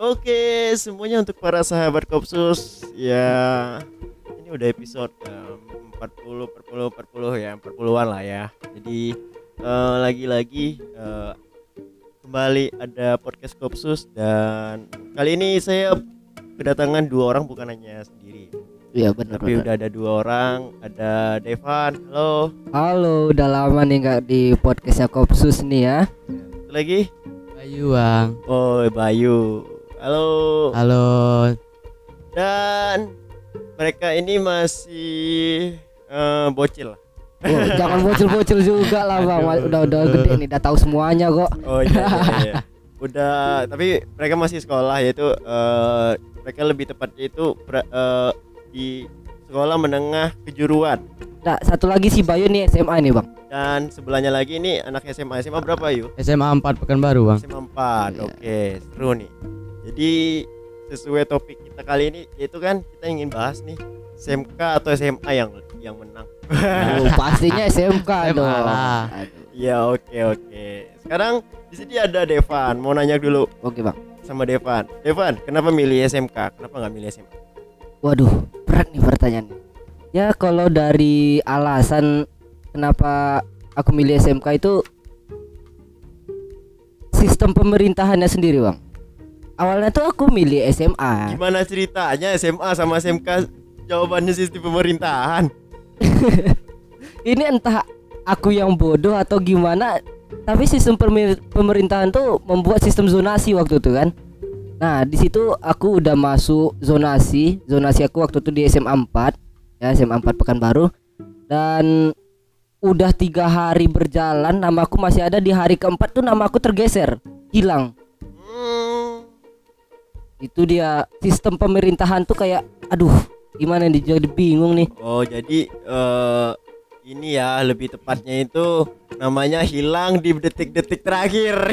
Oke, semuanya untuk para sahabat Kopsus ya. Ini udah episode um, 40 40 40 ya, 40-an lah ya. Jadi eh, lagi-lagi eh, kembali ada podcast Kopsus dan kali ini saya kedatangan dua orang bukan hanya sendiri. Iya benar. Tapi udah ada dua orang, ada Devan. Halo. Halo, udah lama nih nggak di podcastnya Kopsus nih ya. Satu lagi. Bayu bang Oh, Bayu. Halo. Halo Dan mereka ini masih eh, bocil. Oh, jangan bocil-bocil juga lah bang. Aduh. Udah udah gede nih, udah tahu semuanya kok. Oh iya, iya, iya. Udah, tapi mereka masih sekolah yaitu eh, mereka lebih tepatnya itu eh, di sekolah menengah kejuruan. Nah, satu lagi si Bayu nih SMA nih bang. Dan sebelahnya lagi ini anak SMA. SMA berapa yuk? SMA 4 Pekanbaru bang SMA 4. Iya. Oke, seru nih. Jadi sesuai topik kita kali ini yaitu kan kita ingin bahas nih SMK atau SMA yang yang menang. Oh, pastinya SMK dong. Ya oke oke. Sekarang di sini ada Devan. Mau nanya dulu Oke bang. sama Devan. Devan, kenapa milih SMK? Kenapa nggak milih SMA? Waduh, berat nih pertanyaannya. Ya kalau dari alasan kenapa aku milih SMK itu sistem pemerintahannya sendiri bang. Awalnya tuh aku milih SMA. Gimana ceritanya SMA sama SMK jawabannya sistem pemerintahan? ini entah aku yang bodoh atau gimana tapi sistem pemer- pemerintahan tuh membuat sistem zonasi waktu itu kan nah di situ aku udah masuk zonasi zonasi aku waktu itu di SMA 4 ya SMA 4 Pekanbaru dan udah tiga hari berjalan nama aku masih ada di hari keempat tuh nama aku tergeser hilang itu dia sistem pemerintahan tuh kayak aduh gimana nih jadi bingung nih Oh jadi eh ini ya lebih tepatnya itu namanya hilang di detik-detik terakhir.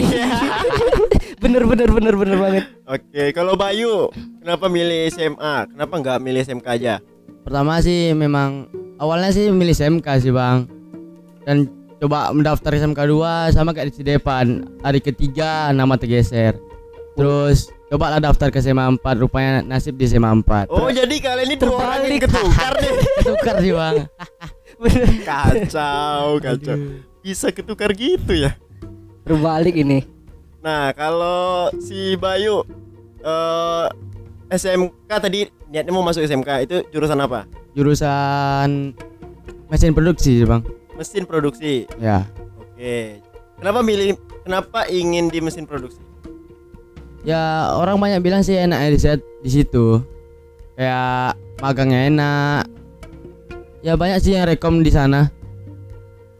Bener bener bener bener banget Oke, kalau Bayu, kenapa milih SMA? Kenapa nggak milih SMK aja? Pertama sih memang Awalnya sih milih SMK sih bang Dan coba mendaftar SMK 2 Sama kayak di depan Hari ketiga nama tergeser Terus coba lah daftar ke SMA 4 Rupanya nasib di SMA 4 Oh, jadi kalian ini dua orang yang Terbalik. ketukar nih. Tukar sih bang Kacau, kacau. Aduh. Bisa ketukar gitu ya. terbalik ini Nah, kalau si Bayu eh SMK tadi niatnya mau masuk SMK itu jurusan apa? Jurusan Mesin produksi sih bang Mesin produksi. Ya Oke. Kenapa milih kenapa ingin di mesin produksi? Ya orang banyak bilang sih enak ya di set di situ. Kayak magangnya enak. Ya banyak sih yang rekom di sana.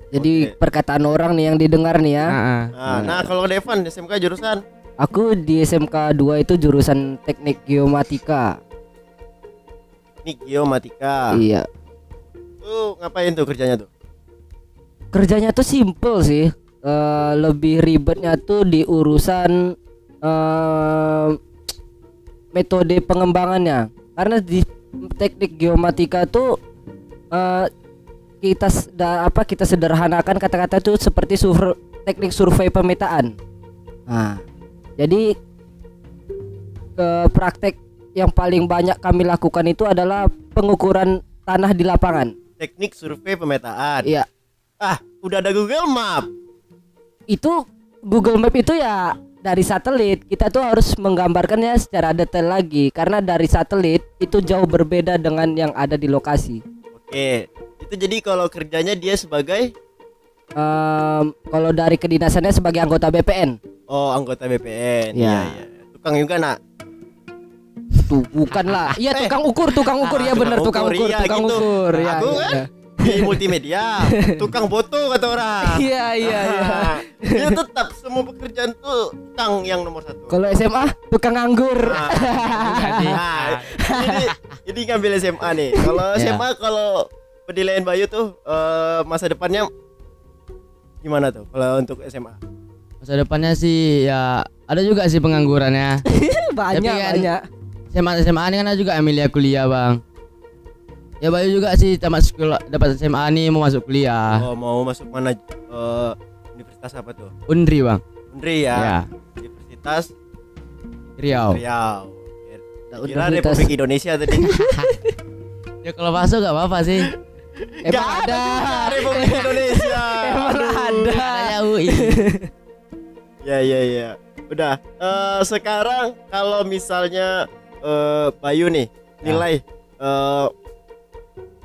Jadi Oke. perkataan orang nih yang didengar nih ya. Ah, ah. Nah, nah kalau Devan SMK jurusan Aku di SMK 2 itu jurusan Teknik Geomatika. teknik geomatika. Iya. Tuh ngapain tuh kerjanya tuh? Kerjanya tuh simple sih. Eh, lebih ribetnya tuh di urusan eh, metode pengembangannya. Karena di Teknik Geomatika tuh eh, kita da- apa kita sederhanakan kata-kata tuh seperti sur teknik survei pemetaan. Nah, jadi ke praktek yang paling banyak kami lakukan itu adalah pengukuran tanah di lapangan. Teknik survei pemetaan. Iya, Ah, udah ada Google Map. itu Google Map itu ya dari satelit kita tuh harus menggambarkannya secara detail lagi karena dari satelit itu jauh berbeda dengan yang ada di lokasi. Oke. Itu jadi kalau kerjanya dia sebagai Em, kalau dari kedinasannya sebagai anggota BPN, oh anggota BPN. Ya. iya. Tukang juga nak. tuh bukan lah. Iya tukang ukur, tukang ukur ya Ah, bener tukang tukang ukur, iya, tukang gitu. ukur. Ya, Aku iya, kan iya. Di multimedia, tukang foto kata orang. Iya iya iya. Dia tetap semua pekerjaan tuh tukang yang nomor satu. Kalau SMA tukang anggur. Nah, nah, ini ini ngambil SMA nih. Kalau Ya. SMA kalau penilaian Bayu tuh eh, masa depannya gimana tuh kalau untuk SMA? Masa depannya sih ya ada juga sih penganggurannya. banyak Tapi kan- banyak. SMA SMA ini kan ada juga Emilia kuliah bang. Ya Bayu juga sih tamat sekolah dapat SMA nih mau masuk kuliah. Oh, mau masuk mana eh, universitas apa tuh? Undri bang. Undri ya. Ya. Universitas Riau. Riau. Kira Universitas Republik Indonesia tadi. Ya kalau masuk gak apa-apa sih. emang Nggak ada. juga Republik Indonesia. Emang ada. Adanya UI. Ya ya ya. Udah. Eh, sekarang kalau misalnya eh, Bayu nih nilai eh,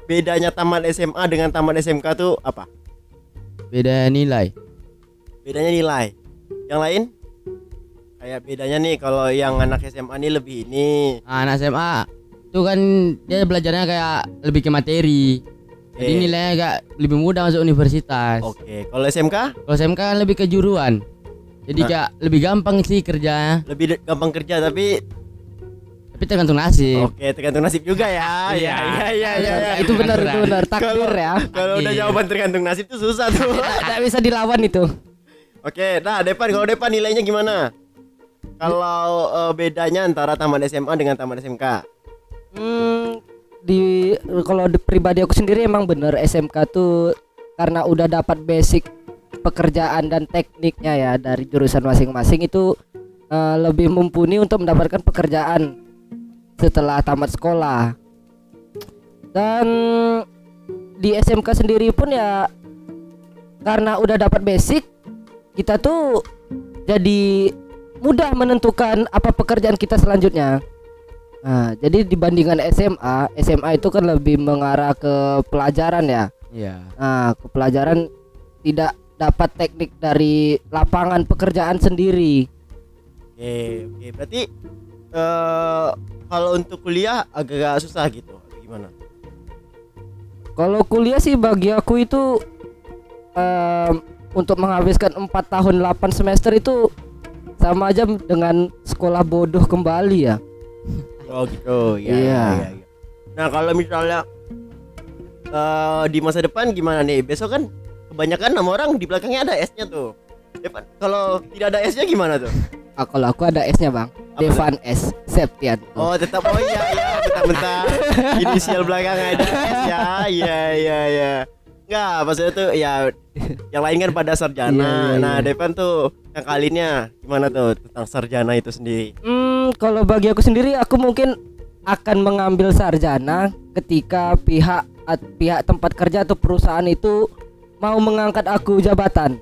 bedanya taman SMA dengan taman SMK tuh apa? Beda nilai. Bedanya nilai. Yang lain? Kayak bedanya nih kalau yang anak SMA nih lebih ini. Anak SMA itu kan dia belajarnya kayak lebih ke materi. Jadi Oke. nilainya agak lebih mudah masuk universitas. Oke, kalau SMK Kalau SMK kan lebih ke juruan. Jadi Nah. kayak lebih gampang sih kerjanya, lebih gampang kerja tapi tapi tergantung nasib. oke tergantung nasib juga ya. Iya iya iya iya. iya. Itu benar itu benar takdir ya. Kalau udah Iya. jawaban tergantung nasib tuh susah tuh. Tidak bisa dilawan itu. Oke, nah Depan kalau Depan nilainya gimana? Kalau eh, bedanya antara taman SMA dengan taman SMK? Hmm, di kalau di pribadi aku sendiri emang bener SMK tuh karena udah dapat basic pekerjaan dan tekniknya ya dari jurusan masing-masing itu eh, lebih mumpuni untuk mendapatkan pekerjaan setelah tamat sekolah. Dan di SMK sendiri pun ya karena udah dapat basic kita tuh jadi mudah menentukan apa pekerjaan kita selanjutnya. Nah, jadi dibandingkan SMA, SMA itu kan lebih mengarah ke pelajaran ya. Iya. Nah, ke pelajaran tidak dapat teknik dari lapangan pekerjaan sendiri. Oke, oke. Berarti eh kalau untuk kuliah agak susah gitu. Gimana? Kalau kuliah sih bagi aku itu em, untuk menghabiskan 4 tahun 8 semester itu sama aja dengan sekolah bodoh kembali ya. Oh gitu. Ya, Iya. ya, ya, ya. Nah kalau misalnya eh di masa depan gimana nih? Besok kan kebanyakan nama orang di belakangnya ada S-nya tuh. Depan kalau tidak ada S-nya gimana tuh? Ah, kalau aku ada S-nya, Bang. Apa Devan S Septian. Oh tetap oh iya iya bentar-bentar inisial belakang ada S ya iya iya iya Enggak maksudnya tuh ya yang lain kan pada sarjana Iya, iya, nah iya. Devan tuh yang kalinya gimana tuh tentang sarjana itu sendiri Hmm, kalau bagi aku sendiri aku mungkin akan mengambil sarjana ketika pihak at- pihak tempat kerja atau perusahaan itu mau mengangkat aku jabatan.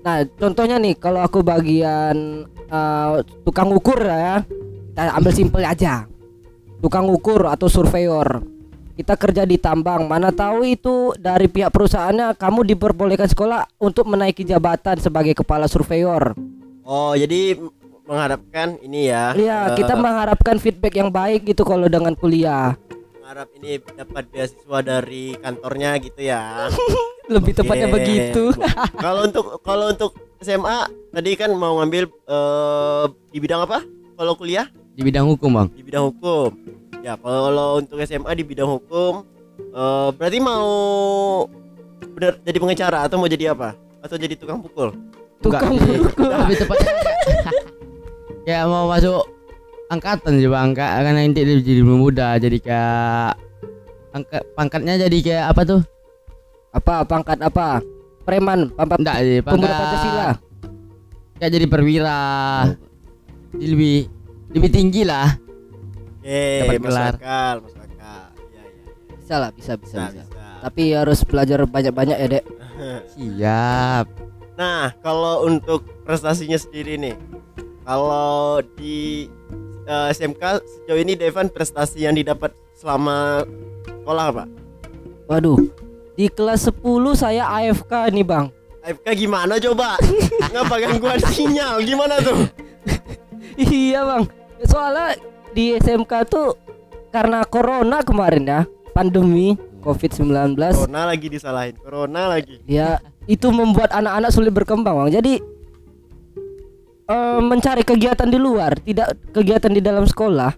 Nah, contohnya nih kalau aku bagian eh, tukang ukur ya, kita ambil simpel aja. Tukang ukur atau surveyor. Kita kerja di tambang, mana tahu itu dari pihak perusahaannya kamu diperbolehkan sekolah untuk menaiki jabatan sebagai kepala surveyor. Oh jadi mengharapkan ini ya Iya, eh, kita mengharapkan feedback yang baik gitu kalau dengan kuliah. mengharap ini dapat beasiswa dari kantornya gitu ya Lebih tepatnya Oke. begitu. kalau untuk kalau untuk SMA tadi kan mau ngambil eh, di bidang apa kalau kuliah Di bidang hukum, Bang. di bidang hukum. Ya, kalau untuk SMA di bidang hukum eh, berarti mau benar jadi pengacara atau mau jadi apa? Atau jadi tukang pukul? Tukang Enggak pukul. Lebih tepatnya kayak- kayak mau masuk angkatan sih, Bang. Karena nanti dia jadi muda, jadi kayak angkat pangkatnya jadi kayak apa tuh? Apa pangkat apa? Preman, pangkat Enggak sih, pemuda Pancasila. Kayak jadi perwira. Jadi lebih lebih tinggi lah. Oke, Dapat masuk gelar. akal, masuk akal. Iya, iya. Bisa lah, bisa bisa Bisa, bisa. bisa. Tapi harus belajar banyak-banyak ya, Dek. Siap. Nah, kalau untuk prestasinya sendiri nih. Kalau di eh, SMK sejauh ini Devan prestasi yang didapat selama sekolah apa? Waduh. Di kelas 10 saya AFK nih, Bang. AFK gimana coba? Ngapa gangguan sinyal? Gimana tuh? iya, Bang. Soalnya di SMK tuh karena corona kemarin ya, pandemi COVID-19 Corona lagi disalahin. Corona lagi. ya itu membuat anak-anak sulit berkembang bang jadi eh, mencari kegiatan di luar tidak kegiatan di dalam sekolah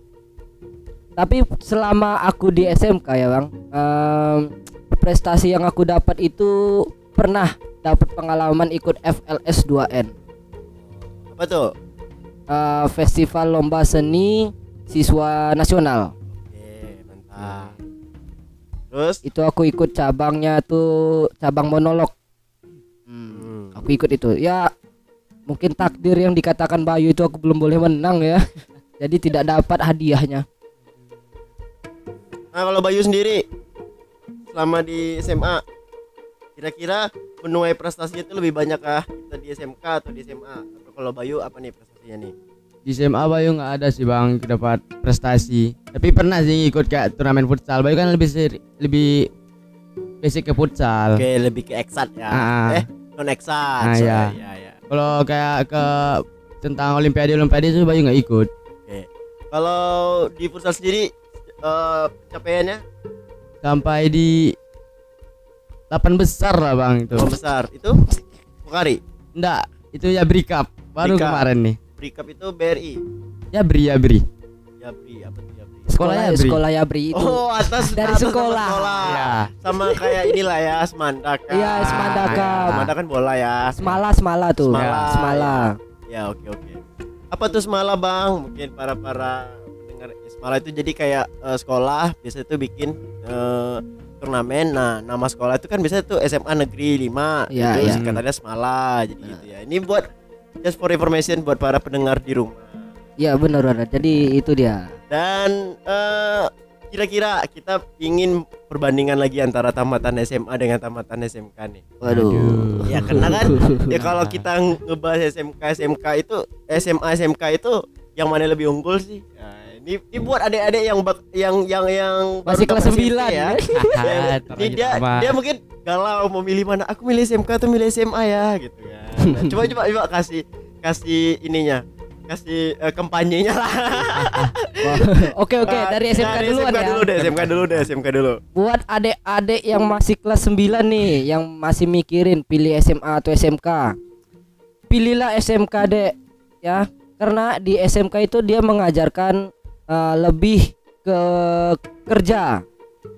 tapi selama aku di SMK ya bang em, prestasi yang aku dapat itu pernah dapat pengalaman ikut FLS 2N Apa tuh? eh, festival lomba seni siswa nasional Oke, mantap. Terus? itu aku ikut cabangnya tuh cabang monolog Hmm. aku ikut itu ya mungkin takdir yang dikatakan Bayu itu aku belum boleh menang ya jadi tidak dapat hadiahnya Nah kalau Bayu sendiri selama di SMA kira-kira menuai prestasinya itu lebih banyak kah kita di SMK atau di SMA atau kalau Bayu apa nih prestasinya nih Di SMA Bayu nggak ada sih bang dapat prestasi. Tapi pernah sih ikut kayak turnamen futsal. Bayu kan lebih seri- lebih basic ke futsal. Oke lebih ke eksat ya Ah. eh non eksat Ah, sorry. ya. ya, ya. Kalau kayak ke tentang olimpiade olimpiade itu Bayu nggak ikut. Oke kalau di futsal sendiri eh capaiannya Sampai di 8 besar lah bang itu. Dua besar itu Pokari Enggak, itu ya Cup baru Bri Cup. kemarin nih. Berikap itu BRI Ya Bri ya Bri. Yabri apa tuh Yabri Sekolahnya sekolah Bri. sekolah Yabri itu Oh atas Dari atas nama sekolah. Iya. Sama kayak inilah ya Semandaka Iya, Semandaka. Semandaka kan bola ya semala semala tuh Semala, semala Ya oke oke. Apa tuh Semala bang? Mungkin para para pendengar ya, Semala itu jadi kayak eh, sekolah biasa itu bikin eh, turnamen. Nah nama sekolah itu kan biasanya tuh SMA Negeri 5 Iya, itu iya. singkatannya Semala jadi gitu ya. Ini buat just for information buat para pendengar di rumah. Iya benar benar. Jadi itu dia. Dan eh, kira-kira kita ingin perbandingan lagi antara tamatan SMA dengan tamatan SMK nih. Waduh. Ya karena kan ya kalau kita ngebahas SMK SMK itu SMA SMK itu yang mana lebih unggul sih? Nah, ini, ini buat adik-adik yang bak, yang yang yang Masih kelas dapat SMP 9 ya. Ya, ini dia dia mungkin galau mau milih mana. Aku milih SMK atau milih SMA ya gitu ya. Nah, coba coba coba kasih kasih ininya kasih eh, kampanyenya lah. Oke oke Nah, dari SMK dari duluan SMK ya. dulu deh, SMK dulu deh, SMK dulu. Buat adik-adik yang masih kelas 9 nih, yang masih mikirin pilih SMA atau SMK. Pilihlah SMK, Dek. Ya, karena di SMK itu dia mengajarkan eh, lebih ke kerja,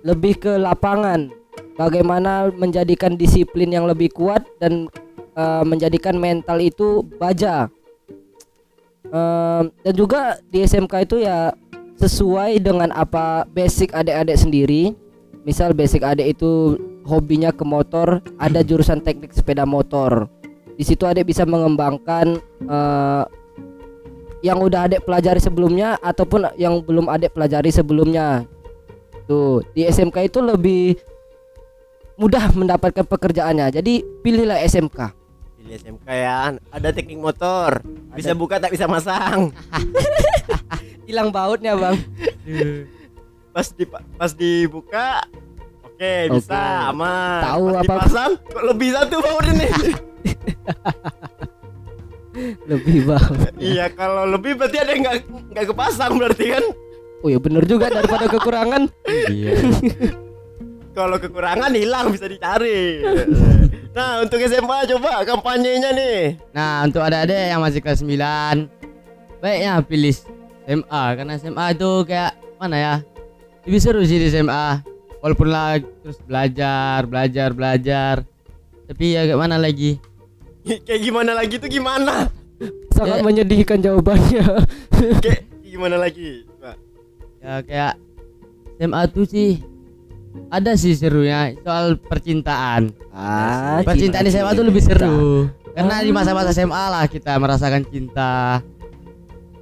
lebih ke lapangan. Bagaimana menjadikan disiplin yang lebih kuat dan eh, menjadikan mental itu baja. Em, dan juga di SMK itu ya sesuai dengan apa basic adik-adik sendiri. Misal basic adik itu hobinya ke motor, ada jurusan teknik sepeda motor. Di situ adik bisa mengembangkan eh, yang udah adik pelajari sebelumnya ataupun yang belum adik pelajari sebelumnya. Tuh, di SMK itu lebih mudah mendapatkan pekerjaannya. Jadi pilihlah SMK. Pilih SMK ya. Ada teknik motor. Bisa buka tak bisa masang. Hilang bautnya, Bang. Pas di pas dibuka Oke, Oke. bisa aman. Tahu pas apa- dipasang kok lebih satu baut ini. Lebih baut. iya, kalau lebih berarti ada yang nggak nggak kepasang berarti kan. Oh ya bener juga daripada kekurangan. Iya. Kalau kekurangan hilang bisa dicari. nah, untuk SMA coba kampanyenya nih. Nah, untuk adik-adik yang masih kelas 9 Baiknya pilih SMA Karena SMA itu kayak mana ya Lebih seru sih di SMA Walaupun lah terus belajar, belajar, belajar Tapi ya kayak mana lagi Kayak gimana lagi tuh gimana? Sangat Eh. menyedihkan jawabannya. Kayak gimana lagi? Coba. Ya kayak SMA tuh sih ada sih serunya soal percintaan. Ah, Percintaan di SMA tuh lebih cinta. seru. Karena di masa-masa SMA lah kita merasakan cinta.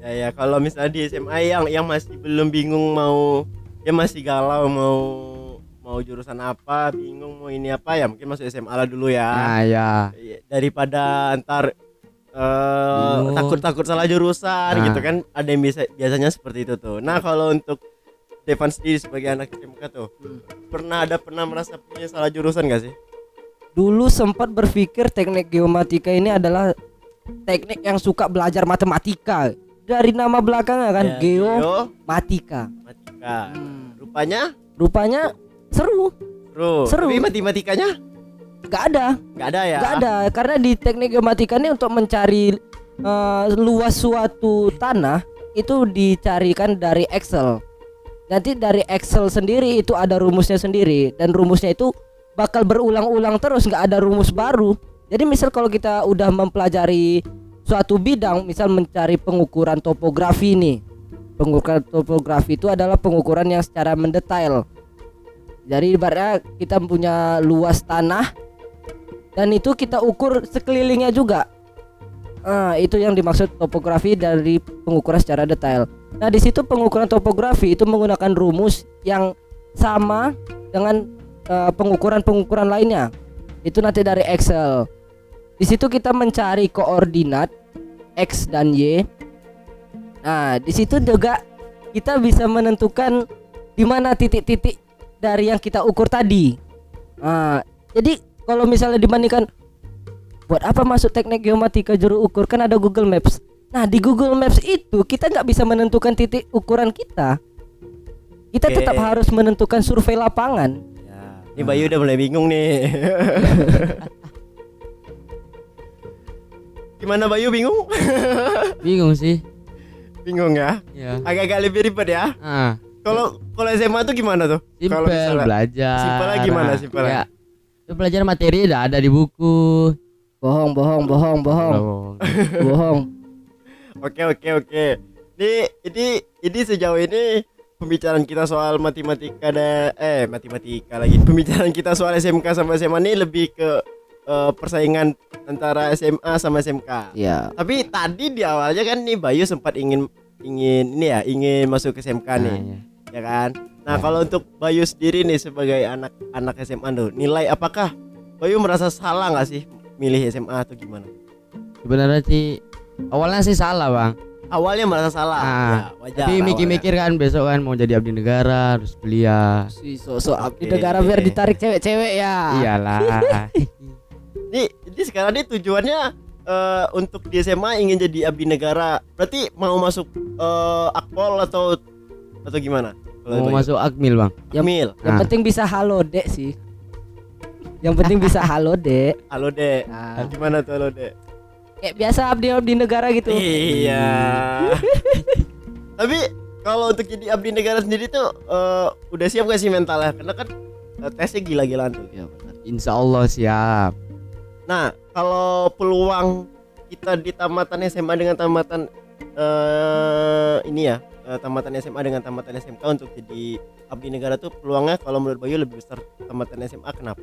Ya ya kalau misalnya di SMA yang yang masih belum bingung mau ya masih galau mau mau jurusan apa, bingung mau ini apa ya mungkin masuk SMA lah dulu ya. Nah, ya. Daripada antar eh Bingung. takut-takut salah jurusan Nah. gitu kan ada yang bisa biasanya seperti itu tuh. Nah, kalau untuk Devan sendiri sebagai anak SMK tuh pernah ada pernah merasa punya salah jurusan gak sih? Dulu sempat berpikir teknik geomatika ini adalah teknik yang suka belajar matematika. Dari nama belakangnya kan Ya, geomatika. matematika. Hmm. Rupanya Rupanya seru. seru. Seru. Tapi matematikanya Gak ada, nggak ada ya? gak ada karena di teknik ini untuk mencari eh, luas suatu tanah itu dicarikan dari Excel. Nanti dari Excel sendiri itu ada rumusnya sendiri dan rumusnya itu bakal berulang-ulang terus nggak ada rumus baru. Jadi misal kalau kita udah mempelajari suatu bidang, misal mencari pengukuran topografi nih. Pengukuran topografi itu adalah pengukuran yang secara mendetail. Jadi ibaratnya kita punya luas tanah dan itu kita ukur sekelilingnya juga. Ah, itu yang dimaksud topografi dari pengukuran secara detail. Nah, di situ pengukuran topografi itu menggunakan rumus yang sama dengan eh, pengukuran-pengukuran lainnya. Itu nanti dari Excel. Di situ kita mencari koordinat x dan y. Nah, di situ juga kita bisa menentukan di mana titik-titik dari yang kita ukur tadi. Nah, jadi kalau misalnya dibandingkan buat apa masuk teknik geomatika juru ukur kan ada Google Maps. Nah di Google Maps itu kita nggak bisa menentukan titik ukuran kita. Kita Oke. tetap harus menentukan survei lapangan. Ya, ini Bayu udah mulai bingung nih. Gimana Bayu bingung? Bingung sih. bingung ya? Ya. Agak-agak lebih ribet ya. Ah, Kalau kalau SMA tuh gimana tuh? Kalau simpel misalnya- belajar. Simpelnya gimana, simpelnya? Ya. Itu belajar materi udah ada di buku. Bohong, bohong, bohong, bohong, Oh. bohong. Oke oke oke. Ini ini ini sejauh ini pembicaraan kita soal matematika ada eh matematika lagi. Pembicaraan kita soal SMK sama SMA ini lebih ke eh, persaingan antara SMA sama SMK. Ya. Tapi tadi di awalnya kan nih Bayu sempat ingin ingin ini ya ingin masuk ke SMK nih, Nah, ya. Ya kan? Nah kalau untuk Bayu sendiri nih sebagai anak anak SMA tuh nilai apakah Bayu merasa salah nggak sih milih SMA atau gimana? Sebenarnya sih awalnya sih salah, Bang. Awalnya merasa salah, Ah, ya, wajar. Tapi mikir-mikir kan besok kan mau jadi abdi negara, harus kuliah. Si sosok abdi negara biar ditarik cewek-cewek ya. Iyalah. Nih, jadi sekarang ini tujuannya eh, untuk di SMA ingin jadi abdi negara. Berarti mau masuk eh, akpol atau atau gimana? Kalau mau Bayu? masuk Akmil, Bang. Akmil. Yang Ah. penting bisa halo dek sih. Yang penting bisa halo dek. Halo Dek. Ah. Gimana tuh halo Dek? Kayak biasa abdi abdi negara gitu. Iya. Tapi kalau untuk jadi abdi negara sendiri tuh eh, udah siap gak sih mentalnya? Karena kan eh, tesnya gila-gilaan tuh. Ya benar. Insya Allah siap. Nah, kalau peluang kita di tamatan SMA dengan tamatan eh ini ya, eh, tamatan SMA dengan tamatan SMK untuk jadi abdi negara tuh peluangnya kalau menurut Bayu lebih besar tamatan SMA kenapa?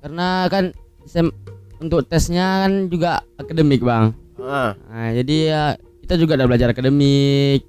Karena kan sem- untuk tesnya kan juga akademik, Bang. Ah, Nah, jadi ya kita juga udah belajar akademik.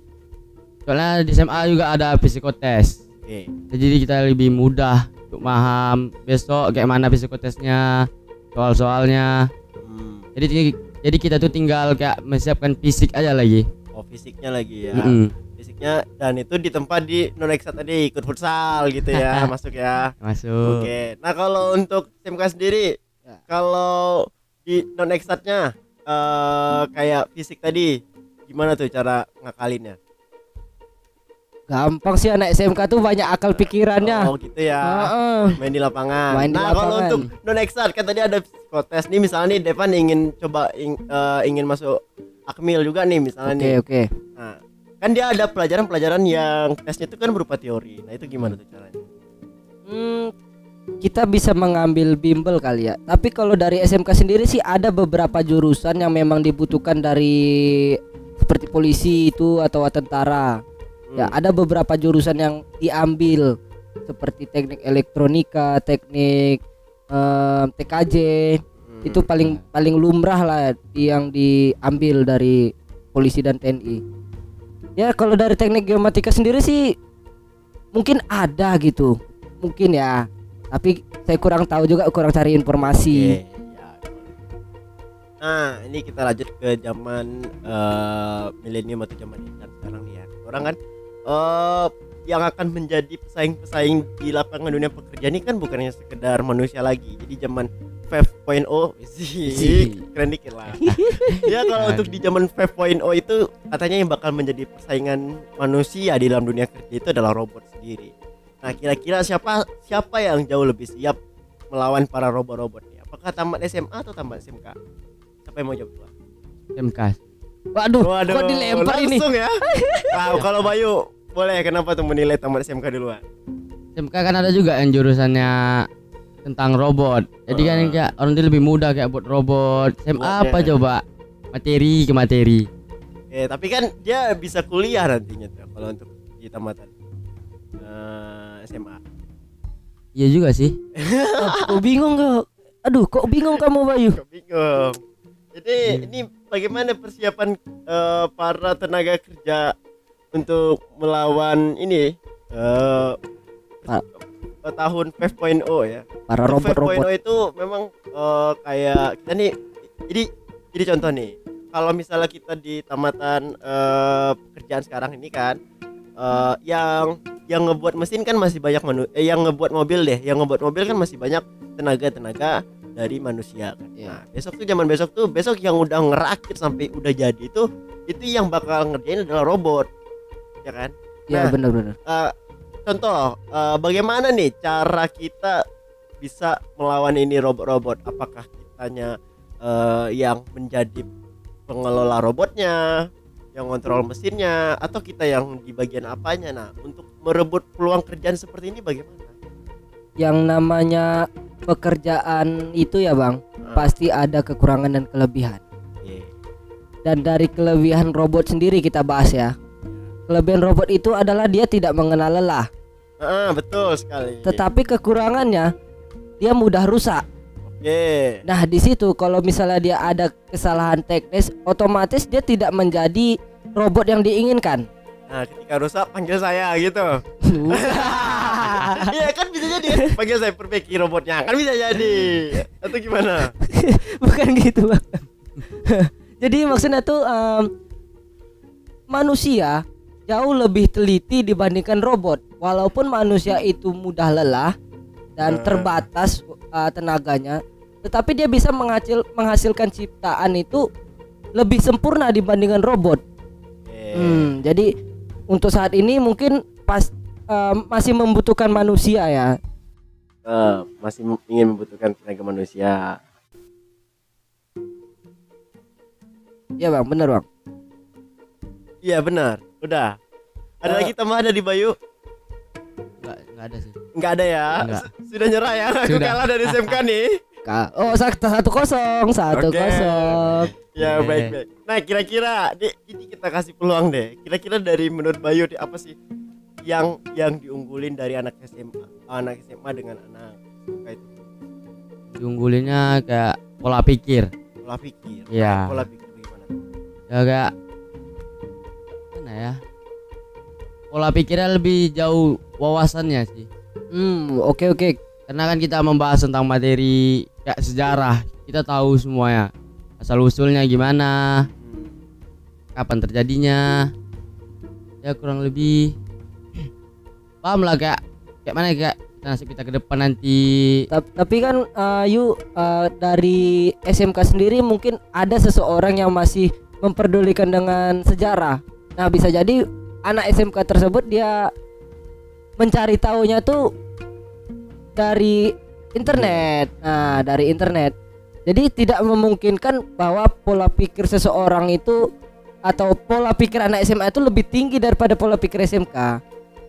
Soalnya di SMA juga ada psikotes. oke. Jadi kita lebih mudah untuk paham besok kayak mana psikotesnya, soal-soalnya. Hmm. Jadi jadi kita tuh tinggal kayak menyiapkan fisik aja lagi. Oh, fisiknya lagi ya. Mm-mm. Fisiknya dan itu di tempat di non tadi ikut futsal gitu ya, masuk ya. Masuk. Oke. Nah, kalau untuk SMK sendiri Ya. kalau di non eksatnya eh kayak fisik tadi gimana tuh cara ngakalinnya? Gampang sih anak SMK tuh banyak akal pikirannya. Oh gitu ya. Heeh. Main di lapangan. Main di nah kalau untuk non eksat kan tadi ada psikotes nih misalnya nih Devan ingin coba ing- eh, ingin masuk Akmil juga nih misalnya Oke nih. oke. Nah, kan dia ada pelajaran-pelajaran yang tesnya itu kan berupa teori. Nah itu gimana tuh caranya? Hmm, kita bisa mengambil bimbel kali ya. Tapi kalau dari SMK sendiri sih ada beberapa jurusan yang memang dibutuhkan dari seperti polisi itu atau tentara. Ya, Hmm. ada beberapa jurusan yang diambil seperti teknik elektronika, teknik em, TKJ. Hmm. Itu paling paling lumrah lah yang diambil dari polisi dan TNI. Ya, kalau dari teknik geomatika sendiri sih mungkin ada gitu. Mungkin ya. Tapi saya kurang tahu juga, kurang cari informasi. Oke, ya. Nah, ini kita lanjut ke zaman eh, milenium atau zaman internet sekarang nih ya. Orang kan eh yang akan menjadi pesaing-pesaing di lapangan dunia pekerjaan ini kan bukannya sekedar manusia lagi. Jadi zaman 5.0 sih keren dikit lah. ya kalau untuk di zaman 5.0 itu katanya yang bakal menjadi persaingan manusia di dalam dunia kerja itu adalah robot sendiri. Nah, kira-kira siapa siapa yang jauh lebih siap melawan para robot-robot ini? Apakah tamat SMA atau tamat SMK? Siapa yang mau jawab duluan? MK. Waduh, kok dilempar ini? langsung ya. Wow, kalau Bayu boleh kenapa tuh menilai tamat SMK duluan? SMK kan ada juga yang jurusannya tentang robot. Jadi kan Ah. kayak orang dia lebih mudah kayak buat robot. SMA Robotnya. apa coba? Materi ke materi. Eh, tapi kan dia bisa kuliah nantinya tuh kalau untuk di tamatan eh, SMA. Iya juga sih. Kok bingung kok? Aduh, kok bingung kamu Bayu? Kok bingung. Jadi Iya. ini bagaimana persiapan eh, para tenaga kerja untuk melawan ini eh Eh, tahun 5.0 ya. para robot-robot 5.0 itu memang eh, kayak kita nih jadi jadi contoh nih. Kalau misalnya kita di tamatan eh, pekerjaan sekarang ini kan eh, yang yang ngebuat mesin kan masih banyak manu eh, yang ngebuat mobil deh, yang ngebuat mobil kan masih banyak tenaga-tenaga dari manusia kan. Iya. Nah, besok tuh zaman besok tuh besok yang udah ngerakit sampai udah jadi itu itu yang bakal ngerjain adalah robot. Ya kan? ya Nah. benar-benar Eh, contoh eh, bagaimana nih cara kita bisa melawan ini robot-robot? Apakah kitanya eh, yang menjadi pengelola robotnya yang kontrol mesinnya atau kita yang di bagian apanya? Nah untuk merebut peluang kerjaan seperti ini bagaimana? Yang namanya pekerjaan itu ya bang Nah, pasti ada kekurangan dan kelebihan. Iya. dan dari kelebihan robot sendiri kita bahas ya kelebihan robot itu adalah dia tidak mengenal lelah. Ah, betul sekali. Tetapi kekurangannya dia mudah rusak. Oke. nah di situ kalau misalnya dia ada kesalahan teknis otomatis dia tidak menjadi robot yang diinginkan. Nah ketika rusak panggil saya gitu. Iya kan bisa jadi. Kan? panggil saya perbaiki robotnya. Kan bisa jadi. Atau gimana? Bukan gitu bang. Jadi maksudnya tuh em, manusia jauh lebih teliti dibandingkan robot walaupun manusia itu mudah lelah dan Eh. terbatas uh, tenaganya tetapi dia bisa menghasil menghasilkan ciptaan itu lebih sempurna dibandingkan robot Oke. Hmm, jadi untuk saat ini mungkin pas em, masih membutuhkan manusia ya Eh, masih ingin membutuhkan tenaga manusia. ya bang bener bang Iya benar. Udah. Ada Eh. lagi tambahan dari Bayu? Enggak enggak ada sih. Enggak ada ya. Enggak. Sudah nyerah ya. Aku Sudah. kalah dari SMK nih. Ka- oh satu kosong satu kosong Ya baik baik. Nah kira-kira, ini kita kasih peluang deh. Kira-kira dari menurut Bayu Dek, apa sih yang yang diunggulin dari anak SMA, anak SMA dengan anak SMK itu Diunggulinnya kayak pola pikir. pola pikir. Iya. Pola pikir bagaimana? Ya kayak ya? Pola pikirnya lebih jauh wawasannya sih. hmm oke oke Karena kan kita membahas tentang materi kayak sejarah, kita tahu semuanya. Asal usulnya gimana, kapan terjadinya. Ya kurang lebih paham lah kayak kayak mana kayak nasib kita ke depan nanti. Ta- tapi kan uh, Yu uh, dari SMK sendiri mungkin ada seseorang yang masih memperdulikan dengan sejarah. Nah bisa jadi anak SMK tersebut dia mencari tahunya tuh dari internet. Nah dari internet. Jadi tidak memungkinkan bahwa pola pikir seseorang itu atau pola pikir anak SMA itu lebih tinggi daripada pola pikir SMK.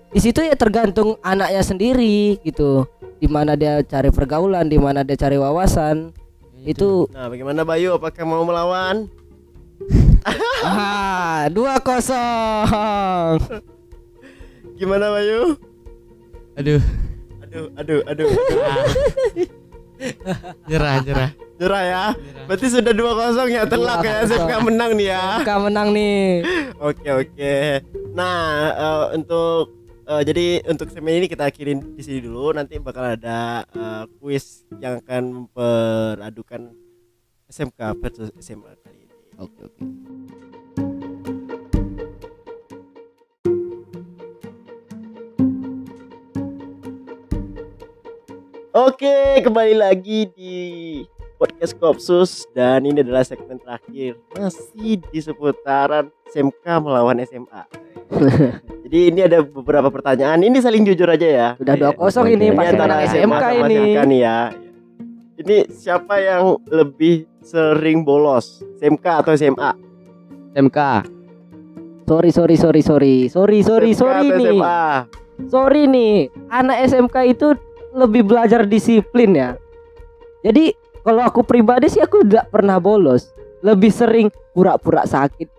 Di situ ya tergantung anaknya sendiri gitu di mana dia cari pergaulan, di mana dia cari wawasan. Itu Nah, bagaimana Bayu? Apakah mau melawan? ah dua kosong. Gimana Bayu? Aduh, Aduh, aduh, aduh. jerah jerah. Nyerah ya. Berarti sudah 2-0 ya telak ya 2-0. SMK menang nih ya. Kamu menang nih. Oke, oke. Nah, eh, untuk eh, jadi untuk semi ini kita akhirin di sini dulu. Nanti bakal ada eh, kuis yang akan memperadukan SMK versus SMA ini. Oke oke. Oke, kembali lagi di podcast Kopsus dan ini adalah segmen terakhir masih di seputaran SMK melawan SMA. Jadi ini ada beberapa pertanyaan. Ini saling jujur aja ya. Sudah dua kosong ini Ini pasti antara SMK ini. SMK nih ya. Ini siapa yang lebih sering bolos? SMK atau SMA? SMK. Sorry sorry sorry sorry sorry sorry SMK sorry nih. SMA? Sorry nih. Anak SMK itu lebih belajar disiplin ya. Jadi kalau aku pribadi sih aku tidak pernah bolos. Lebih sering pura-pura sakit.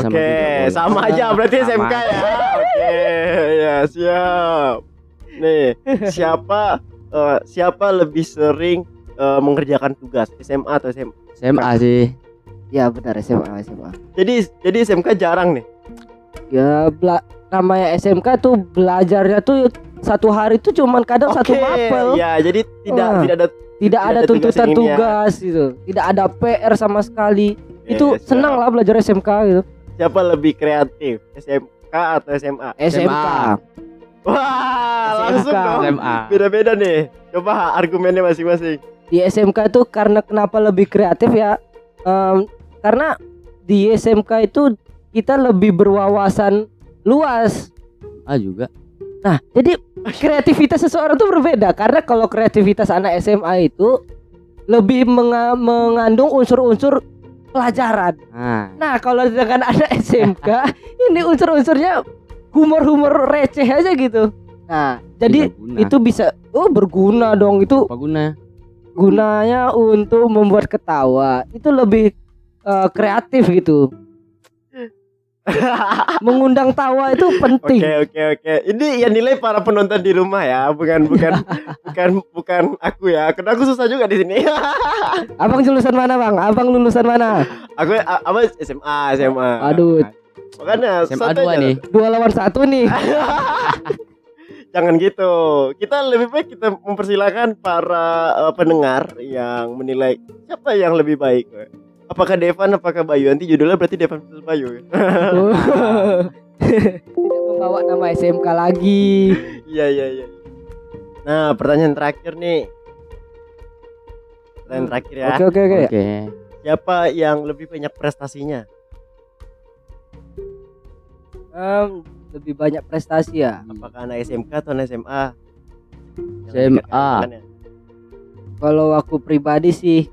Sama Oke, boleh. sama aja berarti Sama SMK ya. Oke, ya siap. Nih, siapa eh, siapa lebih sering eh, mengerjakan tugas SMA atau SMA? SMA sih. Ya benar SMA SMA. Jadi jadi SMK jarang nih. Ya bela namanya SMK tuh belajarnya tuh satu hari tuh cuman kadang satu Oke, mapel. Ya, jadi tidak Wah. tidak ada Tidak tidak ada tugas tuntutan ya. tugas gitu. Tidak ada PR sama sekali. itu Ya, senang lah belajar SMK gitu. Siapa lebih kreatif? SMK atau SMA? SMK. Wah, SMK. langsung dong. SMA. Beda-beda nih. Coba argumennya masing-masing. Di SMK tuh karena kenapa lebih kreatif ya? Em, karena di SMK itu kita lebih berwawasan luas. Ah juga. Nah, jadi kreativitas seseorang tuh berbeda karena kalau kreativitas anak SMA itu lebih menga- mengandung unsur-unsur pelajaran. Ah. Nah, kalau dengan anak SMK ini unsur-unsurnya humor-humor receh aja gitu. Nah, jadi itu bisa oh berguna dong. Itu apa guna? Gunanya untuk membuat ketawa. Itu lebih eh, kreatif gitu. Mengundang tawa itu penting. Oke oke oke. Ini yang nilai para penonton di rumah ya, bukan bukan bukan bukan aku ya. Karena aku susah juga di sini. Abang lulusan mana, Bang? Abang lulusan mana? aku apa SMA SMA. Aduh, Makanya SMA santai 2 aja. nih. dua lawan satu nih. Jangan gitu. Kita lebih baik kita mempersilahkan para eh, pendengar yang menilai siapa yang lebih baik. Apakah Devan, apakah Bayu? Nanti judulnya berarti Devan versus Bayu. Tidak membawa nama SMK lagi. Iya iya iya. Nah pertanyaan terakhir nih. Pertanyaan Hmm. terakhir ya. Oke, oke, oke. Oke. Siapa yang lebih banyak prestasinya? Em, lebih banyak prestasi ya. Apakah anak SMK atau anak SMA? SMA. ya. Kalau aku pribadi sih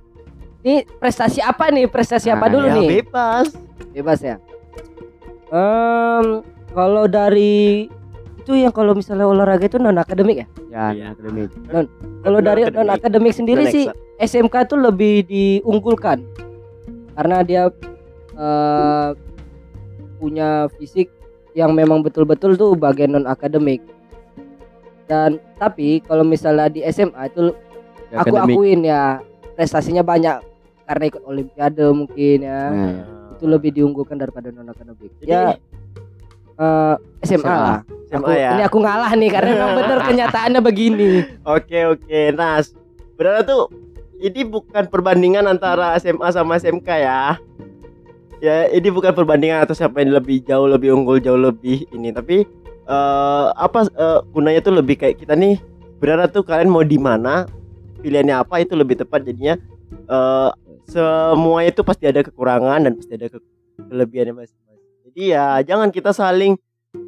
ini prestasi apa nih? Prestasi apa Nah, dulu Ya, nih? bebas. Bebas ya. Em, kalau dari itu yang kalau misalnya olahraga itu non akademik ya. Ya, Iya. akademik. Kalau dari non akademik sendiri Non sih. SMK tuh lebih diunggulkan karena dia eh, punya fisik yang memang betul-betul tuh bagian non akademik. Dan tapi kalau misalnya di SMA itu aku Akademik. akuin ya prestasinya banyak karena ikut olimpiade mungkin ya. Nah, Itu lebih diunggulkan daripada non akademik. Jadi Ya eh, SMA, SMA. lah. SMA Aku- ya. Ini aku ngalah nih karena memang bener kenyataannya begini. Oke oke. Nah, berarti tuh ini bukan perbandingan antara SMA sama SMK ya. Ya, ini bukan perbandingan atau siapa yang lebih jauh lebih unggul jauh lebih ini, tapi eh apa eh, gunanya tuh lebih kayak kita nih berarti tuh kalian mau di mana, pilihannya apa itu lebih tepat jadinya eh semua itu pasti ada kekurangan dan pasti ada ke- kelebihannya masing-masing. Jadi ya jangan kita saling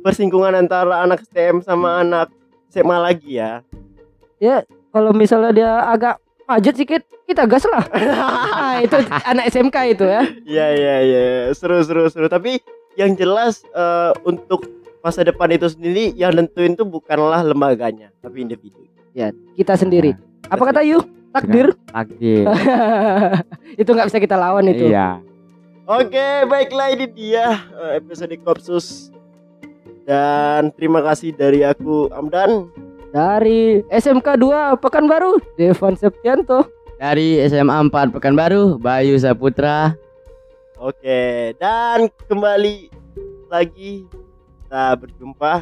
persinggungan antara anak STM sama anak SMA lagi ya. Kalau misalnya dia agak majet sedikit, kita gas lah. Nah, itu anak SMK itu ya. Iya iya iya seru seru seru tapi yang jelas eh, untuk masa depan itu sendiri yang nentuin tuh bukanlah lembaganya tapi individu. Kita sendiri. Apa kata Yu? Takdir. Takdir. itu nggak bisa kita lawan itu. Iya. Oke baiklah ini dia eh, episode Kopsus dan terima kasih dari aku Amdan. Dari SMK 2 Pekanbaru, Devan Septianto. Dari SMA 4 Pekanbaru, Bayu Saputra. Oke dan kembali lagi kita berjumpa.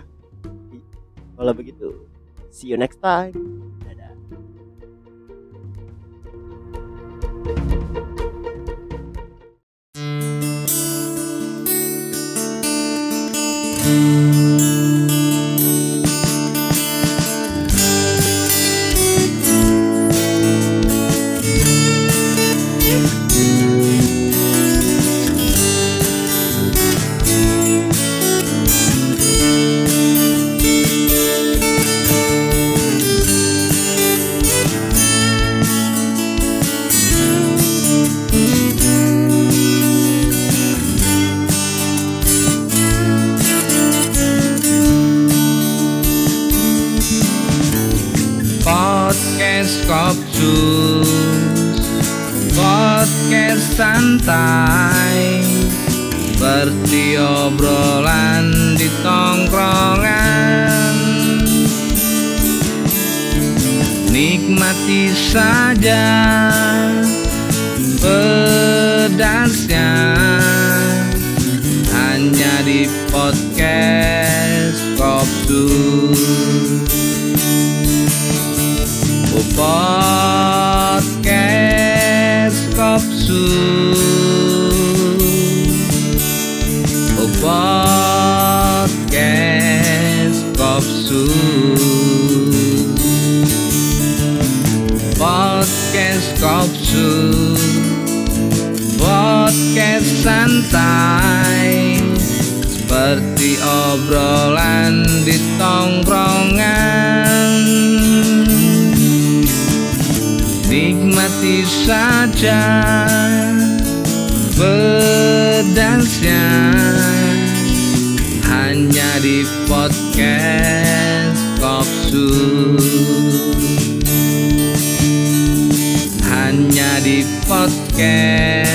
Kalau begitu see you next time. Dadah. Kopsus. Podcast santai. Seperti obrolan di tongkrongan. Nikmati saja pedasnya. Hanya di podcast podcast Kopsus. Oh, podcast Kopsus. Podcast Kopsus. Podcast santai seperti obrolan di tongkrongan Nikmati saja. Pedasnya Hanya di podcast Kopsus Hanya di podcast